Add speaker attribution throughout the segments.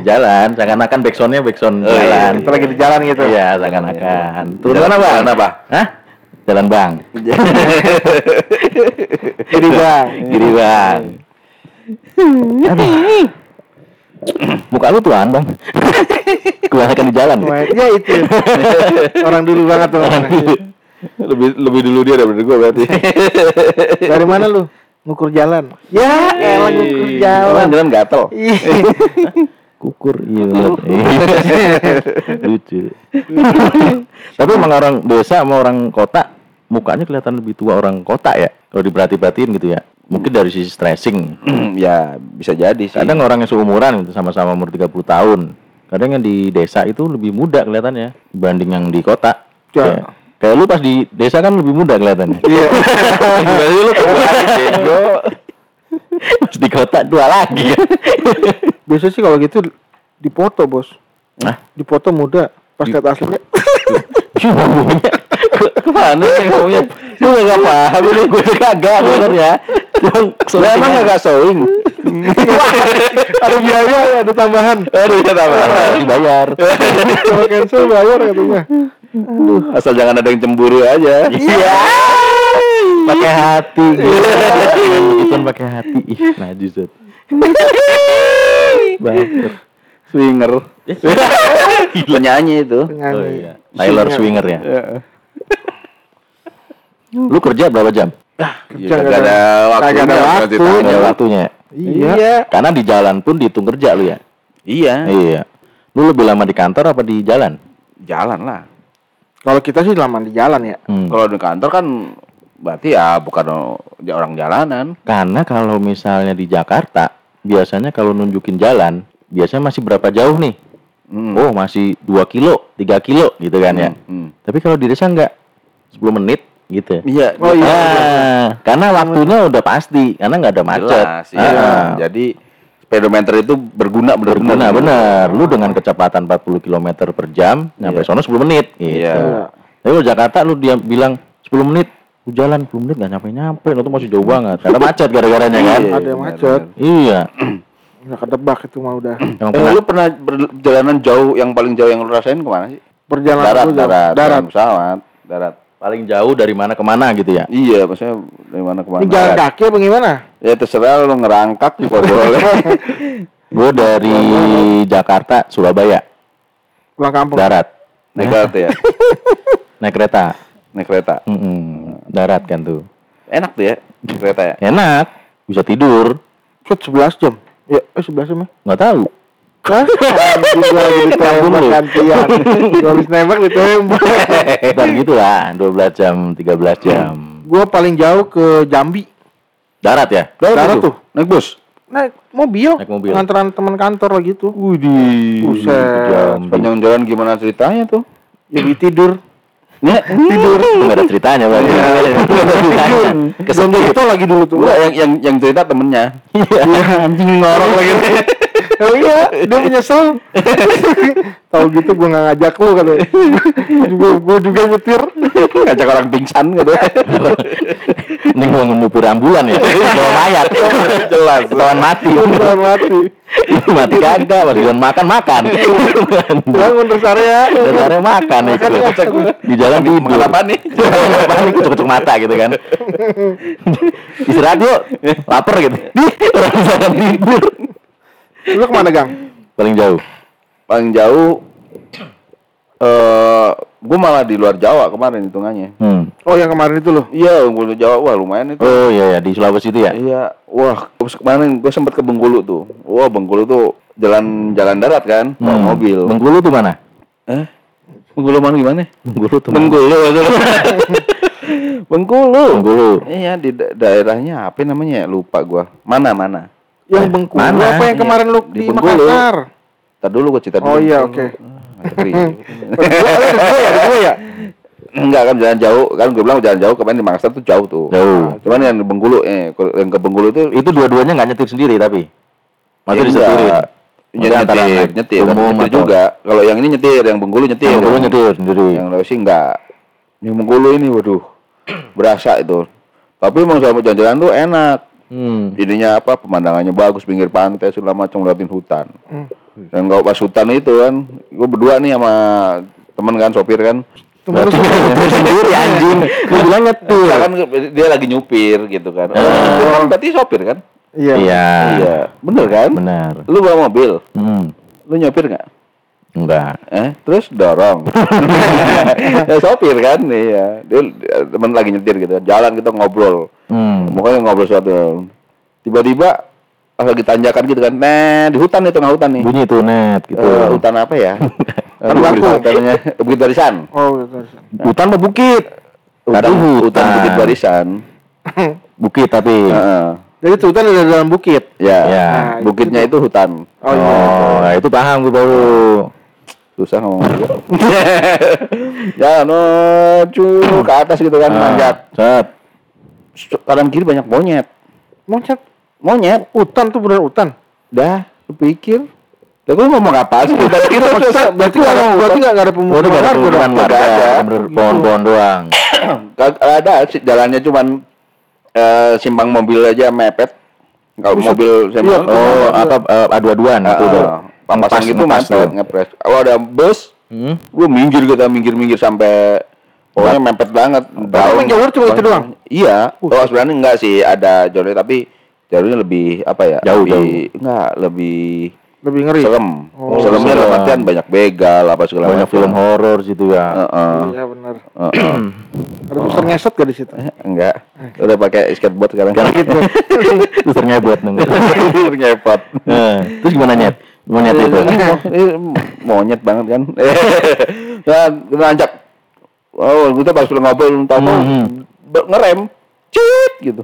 Speaker 1: di jalan, seakan-akan backsoundnya backsound
Speaker 2: Oh, iya.
Speaker 1: jalan.
Speaker 3: Kita lagi di jalan gitu.
Speaker 1: Iya, seakan-akan. Turun
Speaker 2: Jalan-
Speaker 1: mana bang?
Speaker 2: jalan apa?
Speaker 1: Hah? Jalan bang.
Speaker 3: Jadi bang.
Speaker 1: Gini bang. Aduh. Muka lu tuan bang. Kebanyakan di jalan.
Speaker 3: Ya itu. Orang dulu banget tuh.
Speaker 2: lebih lebih dulu dia daripada gue berarti.
Speaker 3: Dari mana lu? Ngukur jalan. Ya, elah ngukur jalan.
Speaker 2: Jalan gatel.
Speaker 1: Kukur iya. Lucu. Tapi emang orang desa sama orang kota mukanya kelihatan lebih tua orang kota ya. Kalau diperhati-perhatiin gitu ya. Mungkin dari sisi stressing.
Speaker 2: ya bisa jadi sih.
Speaker 1: Kadang orang yang seumuran gitu sama-sama umur 30 tahun. Kadang yang di desa itu lebih muda kelihatannya dibanding yang di kota.
Speaker 3: Ya.
Speaker 1: Kayak, kayak lu pas di desa kan lebih muda kelihatannya.
Speaker 3: Iya.
Speaker 1: Berarti lu Pas di kota dua lagi kan.
Speaker 3: Biasa sih kalau gitu dipoto, Bos.
Speaker 1: Nah,
Speaker 3: Dipoto muda. Pas lihat aslinya.
Speaker 1: ngomongnya ke mana sih ngomongnya? Lu gak paham ini gue kagak sebenarnya. Cuma
Speaker 2: Lah emang gak sewing?
Speaker 3: ada biaya, ada tambahan.
Speaker 2: Aduh ya tambah.
Speaker 1: dibayar.
Speaker 3: Kalau cancel bayar katanya.
Speaker 2: Asal jangan ada yang cemburu aja.
Speaker 1: Iya. Pakai hati. Bukan pakai hati. Ih, najis Zat. Baper.
Speaker 2: Swinger. Penyanyi itu.
Speaker 1: Oh
Speaker 3: Penyanyi.
Speaker 1: iya. Tyler Swinger ya.
Speaker 2: Ya.
Speaker 1: Lu kerja berapa jam?
Speaker 2: Ya, kagak ada waktunya.
Speaker 3: Ada waktu.
Speaker 1: Ada waktunya.
Speaker 3: Iya.
Speaker 1: Karena di jalan pun dihitung kerja lu ya.
Speaker 2: Iya.
Speaker 1: Iya. Lu lebih lama di kantor apa di jalan?
Speaker 2: Jalan lah.
Speaker 3: Kalau kita sih lama di jalan ya.
Speaker 1: Hmm.
Speaker 2: Kalau di kantor kan berarti ya bukan orang jalanan.
Speaker 1: Karena kalau misalnya di Jakarta, biasanya kalau nunjukin jalan, biasanya masih berapa jauh nih?
Speaker 2: Hmm.
Speaker 1: Oh, masih 2 kilo, 3 kilo gitu kan ya.
Speaker 2: Hmm.
Speaker 1: Tapi kalau di desa enggak 10 menit gitu.
Speaker 2: Iya.
Speaker 3: Oh, iya.
Speaker 1: Ah, karena waktunya udah pasti, karena nggak ada macet.
Speaker 2: Jelas, iya.
Speaker 1: Ah,
Speaker 2: Jadi speedometer itu berguna benar-benar.
Speaker 1: Benar, benar. Lu dengan kecepatan 40 km per jam, nyampe
Speaker 2: Iya.
Speaker 1: sono 10 menit. Gitu.
Speaker 2: Iya.
Speaker 1: Tapi kalau Jakarta lu dia bilang 10 menit, lu jalan 10 menit nggak nyampe-nyampe, lu tuh masih jauh banget. Karena macet gara-garanya kan.
Speaker 2: Iya,
Speaker 3: Ada yang
Speaker 2: benar,
Speaker 3: macet.
Speaker 1: Iya.
Speaker 3: Nggak kedebak itu mah udah.
Speaker 1: Emang
Speaker 2: Eh,
Speaker 1: pernah
Speaker 2: lu pernah perjalanan jauh yang paling jauh yang lu rasain ke mana sih?
Speaker 3: Perjalanan
Speaker 2: darat,
Speaker 3: dulu,
Speaker 2: darat,
Speaker 3: darat.
Speaker 2: pesawat, darat.
Speaker 1: paling jauh dari mana ke mana gitu ya?
Speaker 2: Iya, maksudnya dari mana ke mana?
Speaker 3: Ini jalan kaki apa gimana?
Speaker 2: Ya terserah lu ngerangkak juga boleh.
Speaker 1: Gue dari Jakarta, Surabaya,
Speaker 3: Pulang kampung.
Speaker 1: darat.
Speaker 2: Naik kereta ya,
Speaker 1: Naik kereta.
Speaker 2: naik kereta.
Speaker 1: Mm-mm, Darat kan tuh.
Speaker 2: Enak tuh ya, kereta ya.
Speaker 1: Enak, bisa tidur.
Speaker 3: Set 11 jam. Ya, eh 11 jam ya.
Speaker 1: Nggak tahu.
Speaker 3: Lagi ditembak gantian. Habis nembak ditembak.
Speaker 1: Dan gitu lah, 12 jam, 13 jam.
Speaker 3: Gua paling jauh ke Jambi.
Speaker 1: Darat ya?
Speaker 3: Darat tuh.
Speaker 2: Naik bus.
Speaker 3: Naik mobil.
Speaker 1: Naik mobil.
Speaker 3: Nganteran teman kantor lah gitu.
Speaker 1: Widih.
Speaker 3: Buset.
Speaker 1: Jam.
Speaker 2: Panjang jalan gimana ceritanya tuh?
Speaker 3: Jadi tidur.
Speaker 1: Tidur. Nggak ada ceritanya berarti.
Speaker 3: Iya. Kesentuh itu lagi dulu tuh.
Speaker 2: Enggak, yang yang yang cerita temennya.
Speaker 3: Iya, anjing ngorok lagi. Oh iya, dia menyesal. Tahu gitu gua nggak ngajak lu kan. Gua gua juga nyetir.
Speaker 2: Ngajak orang pingsan gitu.
Speaker 1: Ini mau ngupir ambulan ya? Bawa mayat.
Speaker 2: Jelas.
Speaker 1: Lawan mati.
Speaker 3: Udah mati.
Speaker 1: mati kagak, masih jalan makan makan.
Speaker 3: Bangun terus area.
Speaker 1: Dasarnya makan itu. Di jalan tidur.
Speaker 2: Makan apa nih?
Speaker 1: Apaan nih kucuk-kucuk mata gitu kan. Istirahat yuk. Lapar gitu. Orang jalan tidur.
Speaker 3: Lu ke mana gang?
Speaker 1: Paling jauh.
Speaker 2: Paling jauh eh gue malah di luar Jawa kemarin hitungannya.
Speaker 1: Hmm.
Speaker 3: Oh yang kemarin itu loh.
Speaker 2: Iya, gue Jawa wah lumayan itu.
Speaker 1: Oh iya ya di Sulawesi itu ya.
Speaker 2: Iya, wah kemarin gue sempat ke Bengkulu tuh. Wah Bengkulu tuh jalan jalan darat kan, bawa
Speaker 1: Hmm.
Speaker 2: mobil.
Speaker 1: Bengkulu tuh mana?
Speaker 2: Eh, Bengkulu mana gimana?
Speaker 1: Bengkulu tuh. mana?
Speaker 2: Bengkulu. Bengkulu.
Speaker 1: Bengkulu.
Speaker 2: Iya di da- daerahnya apa namanya? ya? Lupa gua. Mana mana?
Speaker 3: Yang
Speaker 1: Eh,
Speaker 3: Bengkulu
Speaker 1: mana?
Speaker 3: apa yang
Speaker 2: Iya,
Speaker 3: kemarin lu
Speaker 2: di
Speaker 3: di,
Speaker 2: Bengkulu.
Speaker 3: Makassar?
Speaker 2: Tadi dulu gua cerita dulu.
Speaker 3: Oh iya oke.
Speaker 2: Ah,
Speaker 3: Gue ya, ya.
Speaker 2: Enggak kan jalan jauh, kan gue bilang jalan jauh kemarin di Makassar tuh jauh tuh.
Speaker 1: Jauh.
Speaker 2: Cuman yang di Bengkulu eh yang ke Bengkulu itu
Speaker 1: Itu dua-duanya nggak nyetir sendiri tapi. Maksudnya
Speaker 2: Iya,
Speaker 1: disetirin.
Speaker 2: nyetir,
Speaker 1: antara
Speaker 2: nyetir, nyetir,
Speaker 1: umum
Speaker 2: nyetir juga. Kalau yang ini nyetir, yang Bengkulu nyetir.
Speaker 1: Yang Bengkulu nyetir sendiri.
Speaker 2: Yang Sulawesi enggak. Yang Bengkulu ini waduh berasa itu. Tapi emang sama jalan-jalan tuh enak.
Speaker 1: Hmm.
Speaker 2: ininya apa pemandangannya bagus pinggir pantai segala macam ngeliatin hutan
Speaker 3: Hmm.
Speaker 2: dan kalau pas hutan itu kan gue berdua nih sama temen kan sopir kan
Speaker 3: Temen lu
Speaker 1: Nyetir sendiri anjing. Lu bilang nyetir.
Speaker 2: Ya kan dia lagi nyupir gitu kan oh, kan berarti sopir kan
Speaker 3: Iya.
Speaker 1: Iya.
Speaker 2: iya bener kan
Speaker 1: Benar.
Speaker 2: lu bawa mobil
Speaker 1: Hmm.
Speaker 2: lu nyopir nggak
Speaker 1: Enggak.
Speaker 2: eh terus dorong ya sopir kan iya dia, temen lagi nyetir gitu jalan kita ngobrol
Speaker 1: Hmm.
Speaker 2: Pokoknya ngobrol sesuatu. Tiba-tiba pas lagi tanjakan gitu kan. Nah, di hutan nih tengah hutan nih.
Speaker 1: Bunyi tuh net gitu.
Speaker 2: Eh, hutan apa ya?
Speaker 3: Hutan bakau.
Speaker 2: hutannya Bukit Barisan.
Speaker 3: Oh, gitu.
Speaker 1: Hutan apa bukit?
Speaker 2: Hutan,
Speaker 1: Kadang
Speaker 2: hutan Bukit Barisan.
Speaker 1: Bukit tapi.
Speaker 2: Heeh.
Speaker 3: Jadi itu hutan ada dalam bukit.
Speaker 2: Ya.
Speaker 1: Ya.
Speaker 3: Nah,
Speaker 2: Bukitnya itu hutan.
Speaker 3: Oh, iya.
Speaker 1: Oh, nah itu paham gue baru.
Speaker 2: Susah ngomong juga. Jalan oh, cu, ke atas gitu kan
Speaker 1: Ah,
Speaker 2: manjat.
Speaker 1: Set.
Speaker 2: Kanan kiri banyak monyet.
Speaker 3: Monyet.
Speaker 2: Monyet.
Speaker 3: Hutan tuh bener hutan.
Speaker 2: Dah, lu pikir. Lah gua ngomong apa sih?
Speaker 3: Maksudnya berarti nggak ada, berarti nggak ada pemukiman
Speaker 1: gak ada
Speaker 3: warga
Speaker 1: pemukiman warga, pohon-pohon doang.
Speaker 2: Kag- ada sih jalannya cuman eh, simpang mobil aja mepet. Kalau mobil
Speaker 3: Iya,
Speaker 2: simpang
Speaker 1: Oh, apa eh, adu-aduan
Speaker 2: Ah,
Speaker 1: itu udah.
Speaker 2: ah, pampasan gitu
Speaker 1: ngepas
Speaker 2: mepet,
Speaker 1: tuh.
Speaker 2: ngepres. Kalau ada bus,
Speaker 1: Hmm.
Speaker 2: gua minggir kita minggir-minggir sampai pokoknya mepet banget.
Speaker 3: emang jalur cuma itu doang?
Speaker 2: Iya. Oh, sebenarnya enggak sih ada jalurnya tapi jalurnya lebih apa ya?
Speaker 1: Jauh,
Speaker 2: lebih, enggak lebih
Speaker 3: Lebih ngeri.
Speaker 2: serem.
Speaker 3: Oh,
Speaker 2: Seremnya
Speaker 1: serem.
Speaker 2: dalam artian banyak begal apa segala
Speaker 1: Banyak
Speaker 2: macam.
Speaker 1: film horor situ ya.
Speaker 2: Heeh.
Speaker 3: Iya benar.
Speaker 2: heeh.
Speaker 3: Ada poster ngesot gak di situ?
Speaker 2: Enggak. Udah pakai skateboard sekarang.
Speaker 3: Gitu.
Speaker 1: Terus ternyebot nunggu.
Speaker 2: Ngepot.
Speaker 1: Nah, Terus gimana nyet? Gimana nyet itu?
Speaker 2: Ini monyet banget kan. Nah, kita anjak. Oh, kita pas udah ngobrol tahu
Speaker 1: Hmm.
Speaker 2: be- ngerem. Cit gitu.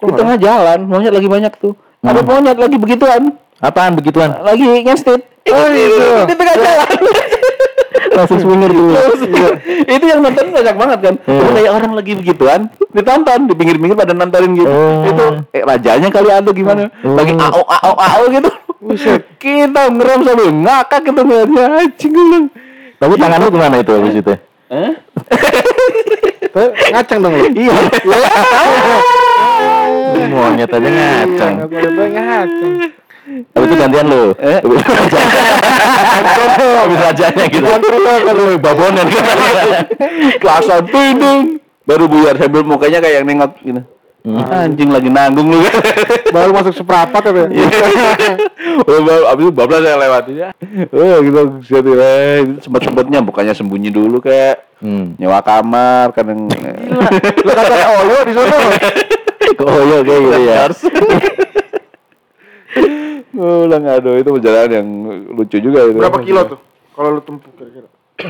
Speaker 2: Di tengah jalan, monyet lagi banyak tuh. Ada monyet lagi begituan,
Speaker 1: Apaan begituan?
Speaker 2: lagi ngestit.
Speaker 3: Oh, itu.
Speaker 2: Di tengah jalan.
Speaker 1: Langsung swinger dulu.
Speaker 2: itu yang nonton banyak banget kan.
Speaker 1: Hmm.
Speaker 2: Itu kayak orang lagi begituan, ditonton di pinggir-pinggir pada nontonin gitu.
Speaker 1: Oh.
Speaker 2: Itu eh, rajanya kali atau gimana?
Speaker 1: Oh.
Speaker 2: Lagi ao ao ao gitu. Kita ngerem sambil ngakak gitu ngeliatnya anjing.
Speaker 1: Tapi tangan lu ke mana itu habis itu?
Speaker 2: Hah?
Speaker 3: Tapi ngacang dong lu.
Speaker 1: Iya. Monyet aja ngacang.
Speaker 3: Iya, ngacang.
Speaker 1: Tapi itu gantian lu.
Speaker 2: Eh?
Speaker 1: Habis rajanya gitu. Kalau babonan gitu.
Speaker 2: Kelasan tudung. Baru buyar sambil mukanya kayak yang nengok gitu. Anjing lagi nanggung lu kan.
Speaker 3: Baru masuk seprapat ya.
Speaker 2: Oh, baru- abis itu bablas saya lewatin ya. Oh, gitu gitu. Sempat sempatnya bukannya sembunyi dulu kayak
Speaker 1: Hmm.
Speaker 2: nyewa kamar kadang
Speaker 3: Lu kata Oyo di sana.
Speaker 1: Oh iya kayak gitu ya.
Speaker 2: Oh, lah aduh itu perjalanan yang lucu juga itu.
Speaker 3: Berapa kilo tuh? Kalau lu tempuh kira-kira.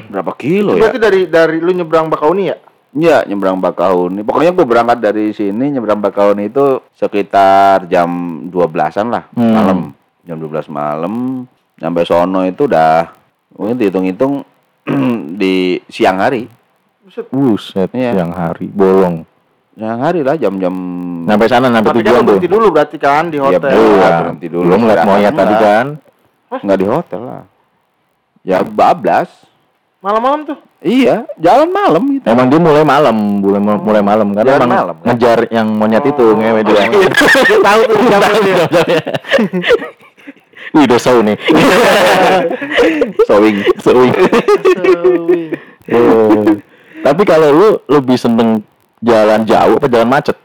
Speaker 2: Berapa kilo ya?
Speaker 3: Berarti dari dari lu nyebrang Bakauni ya?
Speaker 2: Iya, nyebrang Bakahuni. Pokoknya gue berangkat dari sini nyebrang Bakahuni itu sekitar jam 12-an lah
Speaker 1: Hmm.
Speaker 2: malam. Jam 12 malam nyampe sono itu udah mungkin dihitung-hitung di siang hari.
Speaker 1: Buset,
Speaker 2: Iya.
Speaker 1: yang hari bolong.
Speaker 2: Siang hari lah jam-jam
Speaker 1: Sampai sana sampai
Speaker 3: Tapi kan
Speaker 1: tujuan tuh.
Speaker 3: berhenti dulu berarti kan di
Speaker 2: Iya,
Speaker 3: hotel.
Speaker 2: betul.
Speaker 1: Iya.
Speaker 2: berhenti dulu.
Speaker 1: Belum ngeliat
Speaker 2: Istirahat
Speaker 1: monyet tadi
Speaker 2: enggak.
Speaker 1: kan.
Speaker 2: Enggak di hotel lah. Ya bablas.
Speaker 3: Malam-malam tuh.
Speaker 2: Iya, jalan malam gitu.
Speaker 1: Emang dia mulai malam, mulai mulai malam karena
Speaker 2: Jalan
Speaker 1: emang
Speaker 2: malam, kan?
Speaker 1: ngejar yang monyet itu ngewe dia.
Speaker 3: Dia tahu tuh dia.
Speaker 1: Wih, udah show nih.
Speaker 2: Sewing.
Speaker 1: Sewing. Oh. Tapi kalau lu lebih seneng jalan jauh apa jalan macet?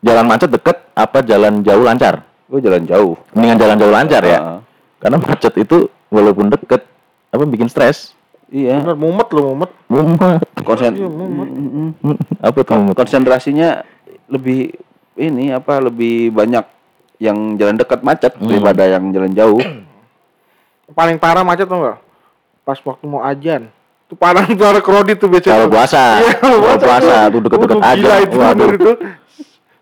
Speaker 1: Jalan macet deket apa jalan jauh lancar?
Speaker 2: Gue jalan jauh.
Speaker 1: Mendingan jalan jauh lancar ya.
Speaker 2: Heeh.
Speaker 1: Karena macet itu walaupun deket apa bikin stres.
Speaker 2: Iya.
Speaker 3: Bener mumet lu mumet.
Speaker 1: Mumet.
Speaker 2: Konsen
Speaker 3: Iya, mumet.
Speaker 1: Apa tuh mumet?
Speaker 2: konsentrasinya lebih ini apa lebih banyak yang jalan dekat macet
Speaker 1: Hmm.
Speaker 2: daripada yang jalan jauh.
Speaker 3: Paling parah macet tuh enggak? Pas waktu mau ajan. Parah tuh ada kredit tuh biasanya.
Speaker 1: Kalau puasa,
Speaker 3: Iya, kalau
Speaker 1: puasa tuh deket-deket aja.
Speaker 3: Gila itu bener itu.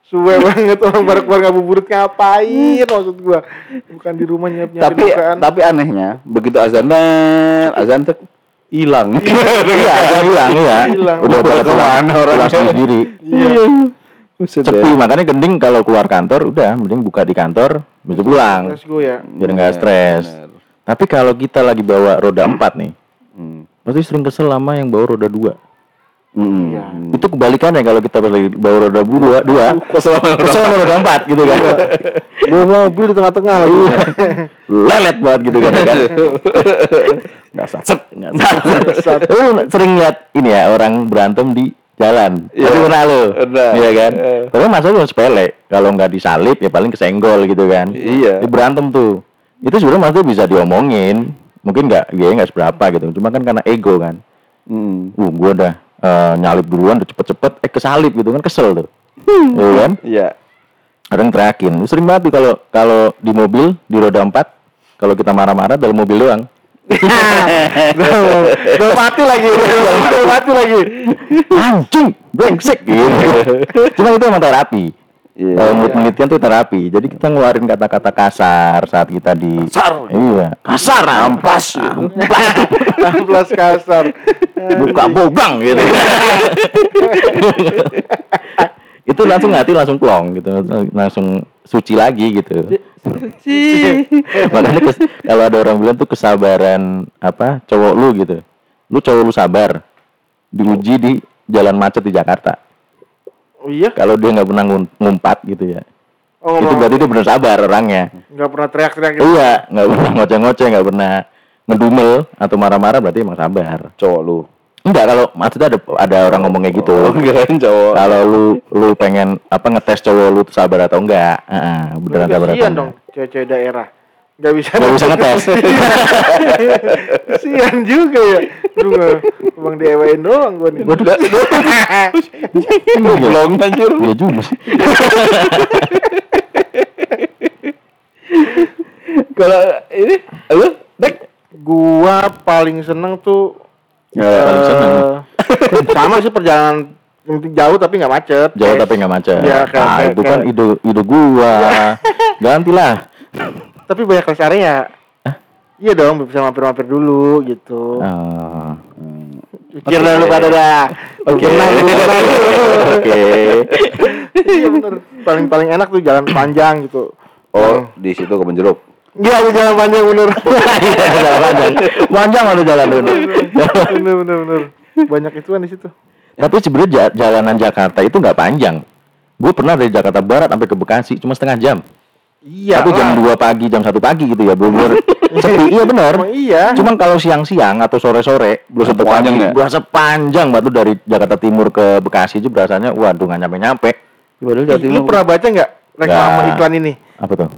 Speaker 3: Suwe banget orang pada keluar ngabuburit ngapain maksud gua. Bukan di rumah nyiap nyiapin
Speaker 2: tapi
Speaker 3: bukaan.
Speaker 2: tapi anehnya begitu azan net, azan tek hilang.
Speaker 1: Iya, ada hilang ya. Udah pada
Speaker 2: Ke
Speaker 1: mana
Speaker 2: orang?
Speaker 1: sendiri.
Speaker 2: Iya. Buset
Speaker 1: Sepi,
Speaker 2: deh.
Speaker 1: makanya gending kalau keluar kantor udah mending buka di kantor, bisa pulang.
Speaker 3: Go ya.
Speaker 1: Biar nggak
Speaker 2: Bener,
Speaker 1: stres.
Speaker 2: bener.
Speaker 1: Tapi kalau kita lagi bawa roda empat nih, Pasti sering kesel sama yang bawa roda dua.
Speaker 2: Hmm.
Speaker 3: Iya.
Speaker 1: Itu kebalikannya kalau kita pas lagi bawa roda dua, dua kesel sama roda empat gitu kan.
Speaker 3: Bawa mobil di tengah-tengah lagi.
Speaker 1: Lelet banget gitu kan. kan. Nggak saset, nggak. Lu sering lihat ini ya orang berantem di jalan.
Speaker 2: Iya.
Speaker 1: Tapi pernah lu?
Speaker 2: Pernah.
Speaker 1: Iya kan?
Speaker 2: Iya.
Speaker 1: Padahal masalah sepele. Kalau nggak disalip ya paling kesenggol gitu kan.
Speaker 2: Iya.
Speaker 1: Di berantem tuh. Itu sebenarnya maksudnya bisa diomongin. Mungkin nggak dia nggak seberapa gitu. Cuma kan karena ego kan.
Speaker 2: Hmm.
Speaker 1: Uh, gua udah eh, nyalip duluan udah cepet-cepet eh kesalip gitu kan kesel tuh. Iya kan?
Speaker 2: Iya.
Speaker 1: Kadang terakin. Sering banget kalau kalau di mobil di roda empat kalau kita marah-marah dalam mobil doang.
Speaker 3: Udah mati lagi. Udah mati lagi.
Speaker 1: Anjing, brengsek gitu. Cuma itu emang terapi.
Speaker 2: Iya.
Speaker 1: Kalau menurut penelitian tuh terapi. Jadi kita ngeluarin kata-kata kasar saat kita di
Speaker 2: Kasar.
Speaker 1: Iya, kasar ampas.
Speaker 3: Amplas kasar.
Speaker 1: Buka bogang gitu. itu langsung hati langsung plong gitu. Langsung suci lagi gitu. Makanya kes- kalau ada orang bilang tuh kesabaran apa cowok lu gitu. Lu cowok lu sabar. Diuji di jalan macet di Jakarta.
Speaker 3: Oh iya?
Speaker 1: Kalau dia nggak pernah ngumpat gitu ya.
Speaker 3: Oh,
Speaker 1: itu berarti dia benar sabar orangnya.
Speaker 3: nggak pernah teriak-teriak gitu.
Speaker 1: Iya, nggak pernah ngoceh-ngoceh, nggak pernah ngedumel atau marah-marah berarti emang sabar.
Speaker 2: Cowok lu.
Speaker 1: Enggak kalau maksudnya ada ada orang ngomong kayak gitu.
Speaker 2: Oh, kirain cowok.
Speaker 1: Kalau lu lu pengen apa ngetes cowok lu sabar atau enggak? Heeh, beneran sabar atau enggak.
Speaker 3: dong cewek-cewek daerah. Nggak bisa.
Speaker 1: Nggak bisa ngetes.
Speaker 3: Kasian juga ya. Gua- Emang diewain doang gua nih.
Speaker 1: Waduh.
Speaker 2: Belum anjir.
Speaker 1: Iya juga sih.
Speaker 2: Kalau ini lu Dek.
Speaker 3: Gua paling seneng tuh
Speaker 1: Ya, paling seneng.
Speaker 3: eh, sama sih perjalanan jauh tapi nggak macet.
Speaker 1: Jauh tapi nggak macet.
Speaker 3: Iya, kayak-
Speaker 1: nah,
Speaker 3: kayak-
Speaker 1: itu kan
Speaker 3: kayak-
Speaker 1: ide ide gua. Gantilah.
Speaker 3: Tapi banyak rest area. Iya dong, bisa mampir-mampir dulu gitu.
Speaker 1: Ah,
Speaker 3: Pikir dah lu pada dah.
Speaker 1: Oke. Oke.
Speaker 3: Iya bener. Paling paling enak tuh jalan panjang gitu.
Speaker 2: Oh, di situ kebun jeruk.
Speaker 3: Iya, lu jalan panjang bener.
Speaker 1: Iya, jalan panjang. Panjang ada jalan dulu.
Speaker 3: bener bener bener. Banyak ituan di situ.
Speaker 1: Tapi sebenarnya ja- jalanan Jakarta itu nggak panjang. Gue pernah dari Jakarta Barat sampai ke Bekasi cuma setengah jam.
Speaker 3: Iya.
Speaker 1: Tapi jam
Speaker 3: lah.
Speaker 1: 2 pagi, jam 1 pagi gitu ya, bener sepi. Iya benar.
Speaker 3: Emang iya.
Speaker 1: Cuman kalau siang-siang atau sore-sore,
Speaker 2: Berasa
Speaker 1: satu
Speaker 2: panjang
Speaker 1: pagi,
Speaker 2: ya?
Speaker 1: Berasa panjang tuh dari Jakarta Timur ke Bekasi itu berasanya waduh nggak nyampe-nyampe.
Speaker 3: Lu pernah baca nggak reklame
Speaker 1: Nggak.
Speaker 3: iklan ini?
Speaker 1: apa tuh?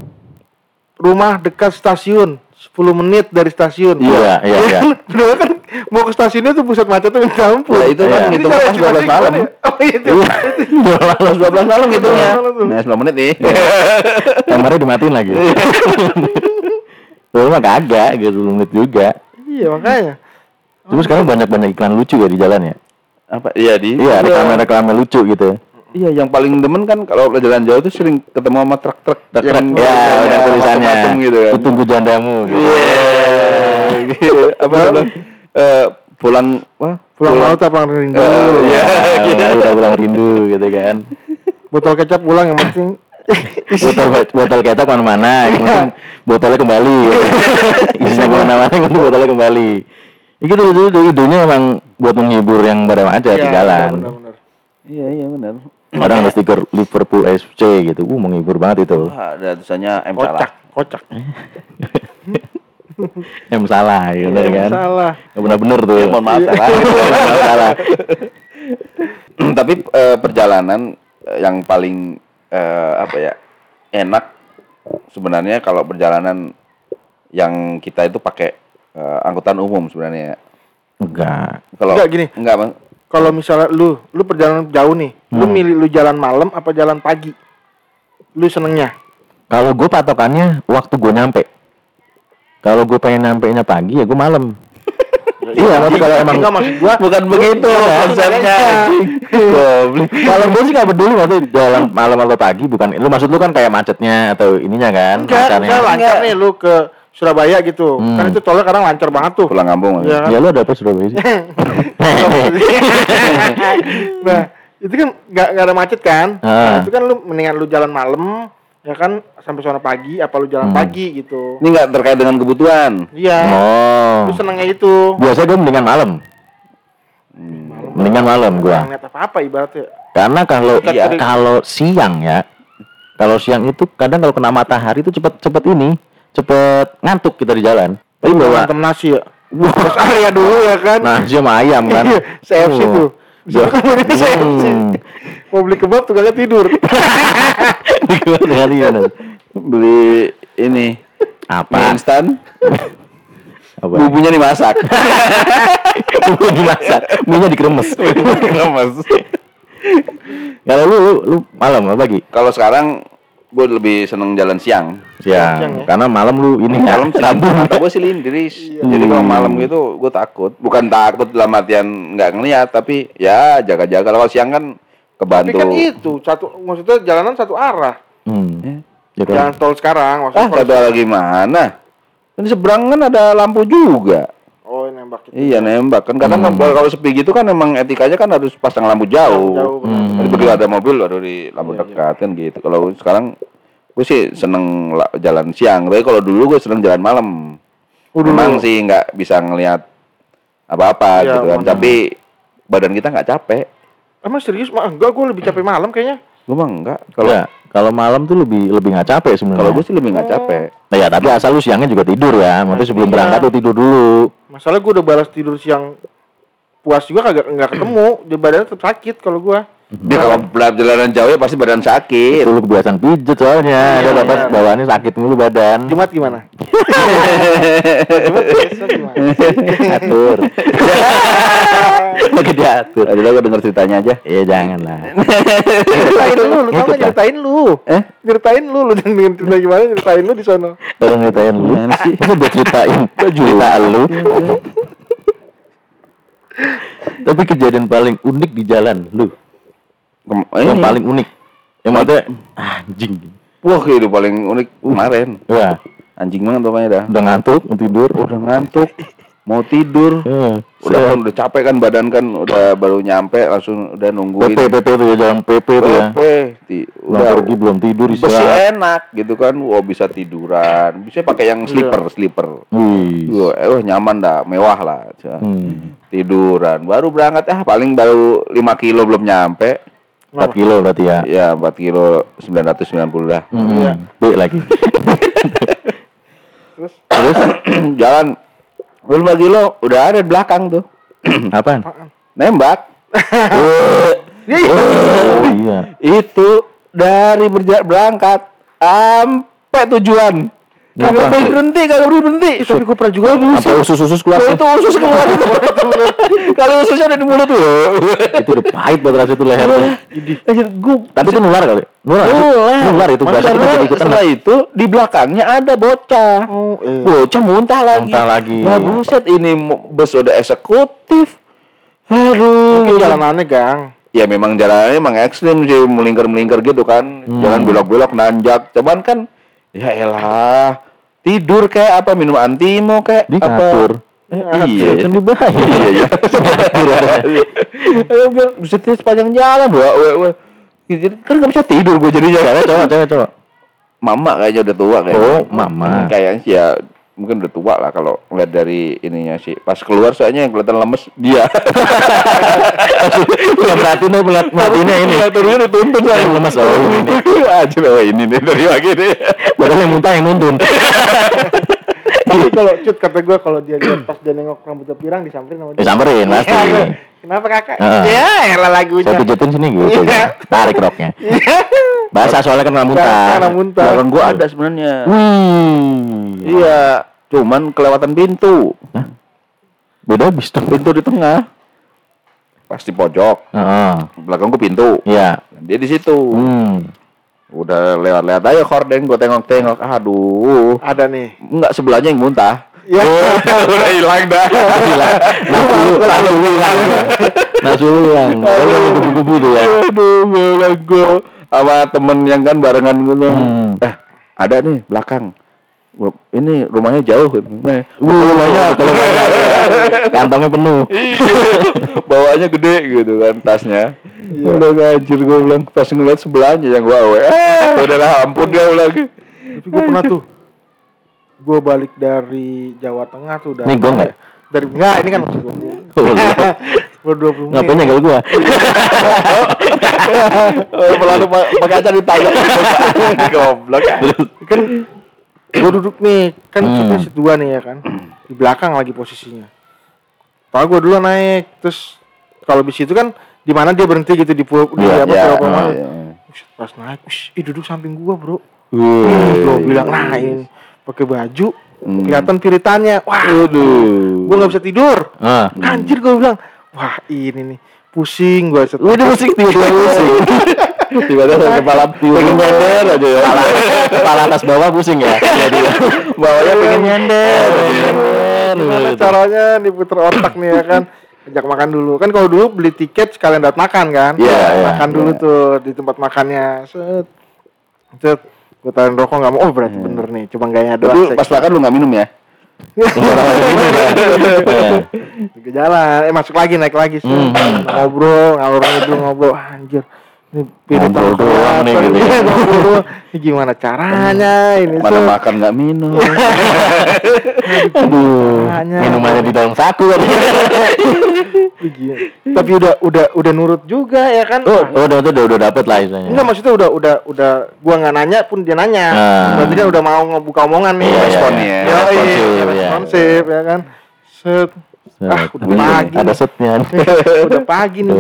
Speaker 3: Rumah dekat stasiun, 10 menit dari stasiun.
Speaker 1: Iya, iya, iya.
Speaker 3: Dulu kan mau ke stasiunnya tuh pusat macetnya minta ampun.
Speaker 2: Ya, itu kan
Speaker 1: Iya.
Speaker 2: ngitung
Speaker 3: Ini
Speaker 2: pas
Speaker 3: cara
Speaker 2: 12 malam.
Speaker 3: ya? Oh iya. itu.
Speaker 2: Pas 12 malam ngitungnya.
Speaker 3: 12 malam tuh.
Speaker 2: Nah, 10 menit nih.
Speaker 1: Kamarnya dimatiin lagi. Dulu mah kagak, gitu menit juga.
Speaker 3: Iya makanya.
Speaker 1: Cuma sekarang banyak-banyak iklan lucu ya di jalan ya.
Speaker 2: Apa? Iya, di.
Speaker 1: Iya, reklame-reklame lucu gitu.
Speaker 2: Iya, yang paling demen kan kalau jalan jauh tuh sering ketemu sama truk-truk
Speaker 1: Truk
Speaker 2: yang
Speaker 1: ya, ada
Speaker 2: yang
Speaker 1: tulisannya.
Speaker 2: gitu kan.
Speaker 1: Tunggu jandamu. Gitu.
Speaker 2: Iya. Apa Eh, pulang wah,
Speaker 3: Pulang laut apa rindu.
Speaker 2: Eh, iya.
Speaker 1: Iya, udah pulang rindu gitu kan.
Speaker 3: Botol kecap pulang yang penting.
Speaker 1: Botol botol kecap ke mana-mana, yang penting botolnya kembali. Gitu. Isinya ke mana-mana, yang penting botolnya kembali. Itu dulu dulu idenya emang buat menghibur yang pada macet di
Speaker 3: Iya,
Speaker 1: jalan.
Speaker 2: Iya, iya benar.
Speaker 1: Kadang ada stiker Liverpool FC gitu, uh menghibur banget itu.
Speaker 2: Wah, ada tulisannya M
Speaker 3: Kocak, kocak.
Speaker 1: Yang salah, gitu
Speaker 3: Iya,
Speaker 1: kan.
Speaker 3: Salah.
Speaker 1: Gak pernah bener tuh.
Speaker 2: Ya, mohon maaf salah.
Speaker 1: salah.
Speaker 2: Tapi eh, perjalanan eh, yang paling eh, apa ya enak sebenarnya kalau perjalanan yang kita itu pakai angkutan umum sebenarnya. ya.
Speaker 1: Enggak.
Speaker 2: Kalau
Speaker 3: Enggak, gini.
Speaker 2: enggak bang.
Speaker 3: Kalau misalnya lu, lu perjalanan jauh nih, lu
Speaker 1: Hmm.
Speaker 3: milih lu jalan malam apa jalan pagi? Lu senengnya?
Speaker 1: Kalau gue patokannya waktu gue nyampe. Kalau gue pengen nyampe nya pagi ya gue malam. iya, tapi kalau emang
Speaker 3: Enggak maksud gua
Speaker 1: bukan begitu konsepnya. Goblok. Kalau gue sih gak peduli maksudnya jalan malam atau pagi bukan. Lu maksud lu kan kayak macetnya atau ininya kan?
Speaker 3: enggak, enggak lancar nih lu ke Surabaya gitu.
Speaker 1: Hmm.
Speaker 3: Kan itu tolnya kadang lancar banget tuh.
Speaker 2: Pulang kampung.
Speaker 3: Iya.
Speaker 1: Ya lu ada apa Surabaya sih?
Speaker 3: nah, itu kan nggak nggak ada macet kan?
Speaker 1: Ah.
Speaker 3: Nah, itu kan lu mendingan lu jalan malam, ya kan sampai sana pagi, apa lu jalan
Speaker 1: Hmm.
Speaker 3: pagi gitu?
Speaker 2: Ini enggak terkait dengan kebutuhan.
Speaker 3: Iya.
Speaker 1: Oh.
Speaker 3: Lu senengnya itu.
Speaker 1: Biasanya gue mendingan malam.
Speaker 3: Malam.
Speaker 1: Mendingan malam gua.
Speaker 3: Nggak ngeliat apa-apa ibaratnya.
Speaker 1: Karena kalau
Speaker 2: Iya.
Speaker 1: kalau siang ya, kalau siang itu kadang kalau kena matahari itu cepet cepet ini, cepet ngantuk kita di jalan. Tapi bawa
Speaker 3: nasi ya. Terus area dulu ya kan.
Speaker 1: nasi sama ayam kan.
Speaker 3: CFC
Speaker 1: Oh.
Speaker 3: tuh. Bisa kan ini CFC.
Speaker 1: Hmm.
Speaker 3: Mau beli kebab tuh kagak tidur.
Speaker 1: Di keluar kalian.
Speaker 2: Beli ini mie
Speaker 1: Apa?
Speaker 2: instan,
Speaker 1: Apa?
Speaker 2: bumbunya dimasak.
Speaker 1: Bumbu dimasak, minyak dikeremes.
Speaker 2: Lemes.
Speaker 1: Kalau lu, lu, lu malam apa pagi?
Speaker 2: Kalau sekarang gue lebih seneng jalan siang.
Speaker 1: Siang.
Speaker 3: Siang ya?
Speaker 1: Karena malam lu ini ya,
Speaker 2: Malam
Speaker 1: rambut.
Speaker 2: mata gue silindris.
Speaker 3: Iya.
Speaker 2: Jadi kalau malam gitu gue takut. Bukan takut dalam artian nggak ngeliat, tapi ya jaga-jaga. Kalau siang kan
Speaker 3: Tapi
Speaker 2: kebantu.
Speaker 3: kan itu satu maksudnya jalanan satu arah.
Speaker 1: Hmm. Ya kan?
Speaker 3: Jalan tol sekarang
Speaker 2: Ah,
Speaker 3: maksudnya.
Speaker 2: nggak tahu lagi mana. Kan di seberang kan ada lampu juga.
Speaker 3: Oh, nembak itu.
Speaker 2: Iya nembak kan kadang
Speaker 1: Hmm.
Speaker 2: kalau sepi gitu kan emang etikanya kan harus pasang lampu jauh.
Speaker 3: Jauh, benar.
Speaker 1: Hmm.
Speaker 2: Tapi begitu ada mobil baru di lampu
Speaker 3: Iya,
Speaker 2: dekat kan gitu. Kalau sekarang gue sih seneng la- jalan siang. Tapi kalau dulu gue seneng jalan malam.
Speaker 3: Oh, dulu.
Speaker 2: Memang sih nggak bisa ngelihat apa-apa
Speaker 3: Iya,
Speaker 2: gitu kan. Tapi badan kita nggak capek.
Speaker 3: Emang serius? Mah enggak, gue lebih capek malam kayaknya.
Speaker 2: Gue mah enggak. Kalau
Speaker 1: Ya, kalau malam tuh lebih lebih nggak capek sebenarnya.
Speaker 2: kalau gue sih lebih nggak capek.
Speaker 1: Nah, ya tapi asal lu siangnya juga tidur ya. Maksudnya sebelum
Speaker 3: Iya.
Speaker 1: berangkat lu tidur dulu.
Speaker 3: Masalah gue udah balas tidur siang puas juga kagak nggak ketemu. Di badannya tetap sakit kalau gue.
Speaker 2: Dia kalau perjalanan jauh ya pasti badan sakit.
Speaker 1: Lu kebiasaan pijet soalnya.
Speaker 3: Iya,
Speaker 1: Ada
Speaker 3: iya.
Speaker 1: bawaannya sakit mulu badan.
Speaker 3: Jumat gimana? Jumat besok gimana?
Speaker 1: Atur. Lagi diatur.
Speaker 2: Aduh, gue denger ceritanya aja.
Speaker 1: Iya jangan lah.
Speaker 3: Ceritain lu, lu tau
Speaker 1: ya?
Speaker 3: ceritain lu?
Speaker 2: Eh?
Speaker 3: Ceritain lu, lu jangan dengan cerita gimana, ceritain lu di sono.
Speaker 1: Tolong ceritain lu.
Speaker 2: Gimana sih?
Speaker 1: Udah ceritain cerita lu. Tapi kejadian paling unik di jalan lu.
Speaker 2: Kem-
Speaker 1: Yang
Speaker 2: ini.
Speaker 1: paling unik. Yang maksudnya anjing.
Speaker 2: Wah, itu paling unik kemarin.
Speaker 1: Wah,
Speaker 2: Anjing banget pokoknya dah.
Speaker 1: udah ngantuk, mau tidur.
Speaker 2: Udah ngantuk, mau tidur.
Speaker 1: Eh,
Speaker 2: Udah kan udah capek kan badan kan udah baru nyampe langsung udah nungguin.
Speaker 1: PP PP tuh ya jalan PP tuh ya.
Speaker 2: Udah
Speaker 1: pergi belum tidur istirahat.
Speaker 2: enak gitu kan. Wah, bisa tiduran. Bisa pakai yang slipper, slipper.
Speaker 1: Wih.
Speaker 2: Wah, eh, wah, nyaman dah, mewah lah.
Speaker 1: Hmm.
Speaker 2: Tiduran. Baru berangkat ah paling baru 5 kilo belum nyampe.
Speaker 1: 4 kilo berarti ya.
Speaker 2: Ya, 4 kilo 990 dah.
Speaker 1: Hmm.
Speaker 3: Iya.
Speaker 1: B lagi.
Speaker 3: Terus
Speaker 2: Terus jalan belum 5 kilo udah ada di belakang tuh.
Speaker 1: Apaan?
Speaker 2: Nembak.
Speaker 1: Oh iya.
Speaker 2: Itu dari berja- berangkat sampai tujuan. Kagak
Speaker 1: Kenapa?
Speaker 2: berhenti, kagak berhenti.
Speaker 3: Ih, tapi gue pernah juga
Speaker 1: Apa usus-usus keluar?
Speaker 2: Kalau itu usus keluar itu. Kalau ususnya ada di mulut tuh.
Speaker 1: itu udah pahit banget rasanya itu leher. tuh.
Speaker 2: Anjir, gua
Speaker 1: Tapi itu nular kali. Nular.
Speaker 2: Nular.
Speaker 1: Nular itu berarti kita
Speaker 2: Karena
Speaker 1: jadi ikutan.
Speaker 2: setelah itu di belakangnya ada bocah.
Speaker 3: Oh, eh.
Speaker 2: Bocah muntah lagi.
Speaker 1: Muntah lagi.
Speaker 2: Nah, buset ini bus udah eksekutif. Aduh.
Speaker 3: Mungkin jalanannya gang.
Speaker 2: Ya memang jalannya emang ekstrim sih, melingkar-melingkar gitu kan.
Speaker 1: Hmm.
Speaker 2: Jalan belok-belok nanjak. Cuman kan ya elah. Tidur kayak apa minum antimo kayak
Speaker 1: Diatur.
Speaker 2: apa. Eh, iya.
Speaker 1: Kan berbahaya.
Speaker 2: Iya iya. Eh, biar bisa tidur sepanjang jalan. Jadi kan nggak bisa tidur gue jadinya.
Speaker 1: Cowok, cewek cowok.
Speaker 2: Mama kayaknya udah tua kayaknya.
Speaker 1: Oh, mama.
Speaker 2: Kayaknya sih ya mungkin udah tua lah kalau ngeliat dari ininya sih. Pas keluar soalnya yang kelihatan lemes dia.
Speaker 1: Belum perhatiin nih, pelat perhatiinnya ini.
Speaker 2: Turunnya dituntun
Speaker 1: Yang lemes, oh, ini.
Speaker 2: Aja oh ini nih dari pagi nih.
Speaker 1: Padahal yang muntah yang nuntun.
Speaker 3: Tapi kalau cut kata gue kalau dia lihat pas dia nengok rambutnya pirang disamperin sama dia.
Speaker 1: Disamperin, pasti.
Speaker 3: Iya, Kenapa kakak? Ya, elah lagunya.
Speaker 1: Saya pijetin sini gitu.
Speaker 3: Iya.
Speaker 1: Tarik roknya. Basah soalnya kan nggak muntah.
Speaker 3: Karena muntah.
Speaker 2: Gua ada sebenarnya.
Speaker 1: Wih.
Speaker 2: Iya, cuman kelewatan pintu.
Speaker 1: Beda bis dong.
Speaker 2: Pintu di tengah. Pas di pojok.
Speaker 1: Heeh.
Speaker 2: Belakang gua pintu.
Speaker 1: Iya.
Speaker 2: Dia di situ.
Speaker 1: Hmm.
Speaker 2: Udah lewat-lewat aja korden gua tengok-tengok. Aduh.
Speaker 3: Ada nih.
Speaker 2: Enggak sebelahnya yang muntah.
Speaker 3: Ya.
Speaker 2: udah hilang dah.
Speaker 1: Hilang. Nafsu lu hilang. Kalau yang kubu-kubu tuh ya.
Speaker 2: Aduh, bilang gua sama temen yang kan barengan gitu.
Speaker 1: Hmm.
Speaker 2: Eh, ada nih belakang. Ini rumahnya jauh. Nah,
Speaker 1: Wuh, banyak kalau. Kantongnya penuh.
Speaker 2: bawaannya gede gitu kan tasnya. Udah ngajir gue bilang pas ngeliat sebelahnya yang gua awe. Udah lah ampun dia lagi.
Speaker 3: Tapi gue pernah tuh. Gue balik dari Jawa Tengah tuh udah.
Speaker 1: Nih gong nggak?
Speaker 3: dari enggak ini kan maksud gua.
Speaker 1: Oh, lu.
Speaker 3: Baru 20 menit.
Speaker 1: Ngapain gua?
Speaker 2: Oh, Lalu pakai aja ditanya. Goblok.
Speaker 3: kan gue duduk nih kan
Speaker 1: Hmm.
Speaker 3: kita situ dua nih ya kan. Di belakang lagi posisinya. Pak gue dulu naik terus kalau di situ kan di mana dia berhenti gitu di pulau di
Speaker 1: Iya,
Speaker 3: apa
Speaker 2: iya,
Speaker 3: pulau
Speaker 2: iya,
Speaker 3: mana. Ush, pas naik ush, ih duduk samping gua bro. Gue bilang nah ini pakai baju.
Speaker 2: Hmm.
Speaker 3: kelihatan piritannya. Wah gue nggak bisa tidur.
Speaker 1: Ah.
Speaker 3: anjir gue bilang wah ini nih pusing gue set
Speaker 1: Udah musik tiba-tiba musik.
Speaker 2: Tiba-tiba sampai kepala pengen nyender aja ya.
Speaker 1: Kepala, kepala atas bawah pusing ya. Jadi
Speaker 2: Bawahnya pengen nyender.
Speaker 3: gimana caranya diputer otak nih ya kan? Ajak makan dulu. Kan kalau dulu beli tiket sekalian dapat makan kan?
Speaker 2: Iya, iya,
Speaker 3: makan dulu
Speaker 2: iya.
Speaker 3: tuh di tempat makannya. Set. Set. Gue taruhin rokok nggak mau. Oh berarti
Speaker 2: Iya.
Speaker 3: bener nih. Cuma gaya doang
Speaker 2: Dulu pas makan lu nggak minum ya?
Speaker 3: ke jalan. Eh masuk lagi naik lagi set.
Speaker 1: Hmm.
Speaker 3: ngobrol ngidul ngobrol. Ah, anjir ini pirit
Speaker 1: Ngobrol doang nih gitu ya.
Speaker 3: Ini gimana caranya ini
Speaker 2: Mana
Speaker 3: set.
Speaker 2: makan nggak minum.
Speaker 1: Aduh, minumannya di dalam saku kan.
Speaker 3: Iya. Tapi udah udah udah nurut juga ya kan.
Speaker 1: Oh, oh, udah udah udah dapet lah istilahnya.
Speaker 3: Enggak maksudnya udah udah udah gua nggak nanya pun dia nanya.
Speaker 1: Ah.
Speaker 3: Berarti dia udah mau ngebuka omongan nih.
Speaker 1: Iya, iya,
Speaker 2: Responnya.
Speaker 1: iya.
Speaker 3: Ya,
Speaker 1: Responsif,
Speaker 3: iya,
Speaker 1: iya.
Speaker 3: responsif ya kan. Set. Ah, udah
Speaker 1: Ada-
Speaker 3: pagi.
Speaker 1: Ada setnya.
Speaker 3: udah pagi nih.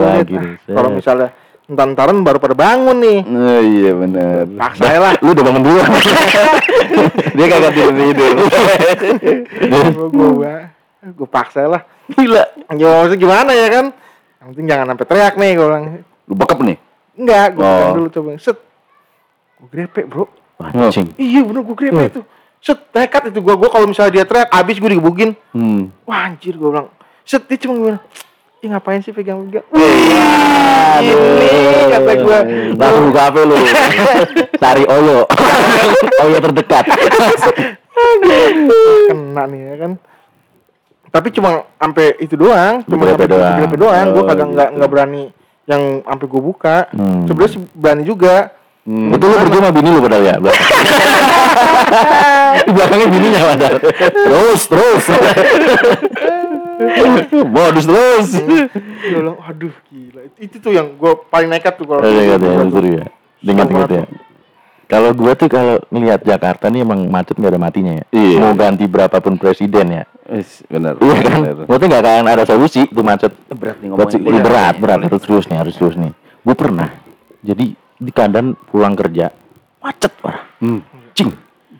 Speaker 3: Kalau misalnya entar-entaran baru pada bangun nih.
Speaker 2: Oh, iya benar.
Speaker 3: Paksa ya lah.
Speaker 1: Lu udah bangun duluan.
Speaker 2: Dia kagak tidur tidur.
Speaker 3: gua, gua paksa lah.
Speaker 1: Gila.
Speaker 3: Ya maksudnya gimana ya kan? Yang penting jangan sampai teriak nih gua bilang.
Speaker 2: Lu bekep nih.
Speaker 3: Enggak, gua
Speaker 2: Oh.
Speaker 3: dulu coba. Set. Gua grepe, Bro.
Speaker 1: Anjing.
Speaker 3: Iya bener gue grepe itu. Set nekat itu gua gua kalau misalnya dia teriak abis gue digebukin.
Speaker 2: Hmm.
Speaker 3: Wah anjir gue bilang. Set dia cuma gimana? Ih ngapain sih pegang-pegang?
Speaker 1: Aduh.
Speaker 3: Ini kata gua.
Speaker 1: Langsung buka HP lu. Cari Oyo. Oyo terdekat.
Speaker 3: Kena nih ya kan. Tapi cuma sampai itu doang, cuma sampai
Speaker 1: doang.
Speaker 3: doang. Gue
Speaker 2: Oh,
Speaker 3: kagak
Speaker 2: gitu.
Speaker 3: nggak nggak berani yang sampai gue buka.
Speaker 1: Hmm.
Speaker 3: Sebenarnya berani juga.
Speaker 2: Hmm.
Speaker 1: Itu lu pergi sama bini lu padahal ya? Di belakangnya bininya padahal. Terus, terus. Modus terus.
Speaker 3: Gue bilang, aduh gila. Itu, tuh yang gue paling nekat tuh kalau.
Speaker 1: Iya,
Speaker 3: buka
Speaker 1: itu ya. Ingat-ingat ya. Kalau gua tuh kalau ngelihat Jakarta nih emang macet nggak ada matinya ya.
Speaker 2: Iya.
Speaker 1: Mau ganti berapapun presiden ya.
Speaker 2: Wis, benar.
Speaker 1: Iya kan? Berarti nggak akan ada solusi tuh macet.
Speaker 2: Berat nih ngomongin.
Speaker 1: ini berat, berat. Harus terus nih, harus terus nih. Gue pernah. Jadi di kandan pulang kerja macet parah.
Speaker 2: Hmm.
Speaker 1: Cing.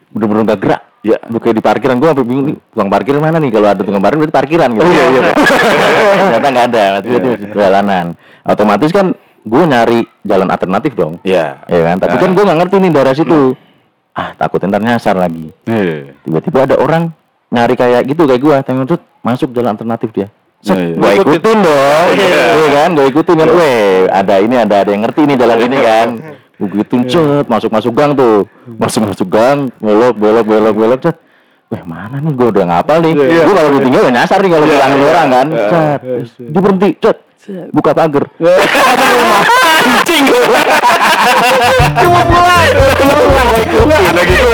Speaker 1: Bener-bener gak gerak. Ya, gue kayak di parkiran gue sampai bingung nih, tukang parkir mana nih? Kalau ada tukang parkir berarti parkiran gitu. iya, iya. Ternyata nggak ada, berarti
Speaker 2: Iya,
Speaker 1: itu jalanan. Otomatis kan gue nyari jalan alternatif dong.
Speaker 2: Iya.
Speaker 1: Ya kan, tapi kan gue nggak ngerti nih daerah situ. Ah, takut ntar nyasar lagi.
Speaker 2: Eh.
Speaker 1: Tiba-tiba ada orang nyari kayak gitu kayak gue, tengok masuk jalan alternatif dia. Set,
Speaker 2: Iya, iya.
Speaker 1: gua ikutin dong,
Speaker 2: Iya.
Speaker 1: iya kan, gue ikutin kan, weh, ada ini, ada ada yang ngerti nih jalan ini kan, gue gituin cet, masuk masuk gang tuh, masuk masuk gang, belok belok belok belok cet, weh mana nih, gue udah ngapal nih,
Speaker 3: Iya.
Speaker 1: gue kalau ditinggal ya nyasar nih kalau
Speaker 2: Iya,
Speaker 1: bilangin
Speaker 2: iya.
Speaker 1: orang kan,
Speaker 2: Iya.
Speaker 1: cet, dia berhenti, cet, buka pagar, anjing,
Speaker 3: Cuma pulang.
Speaker 2: Ada gitu.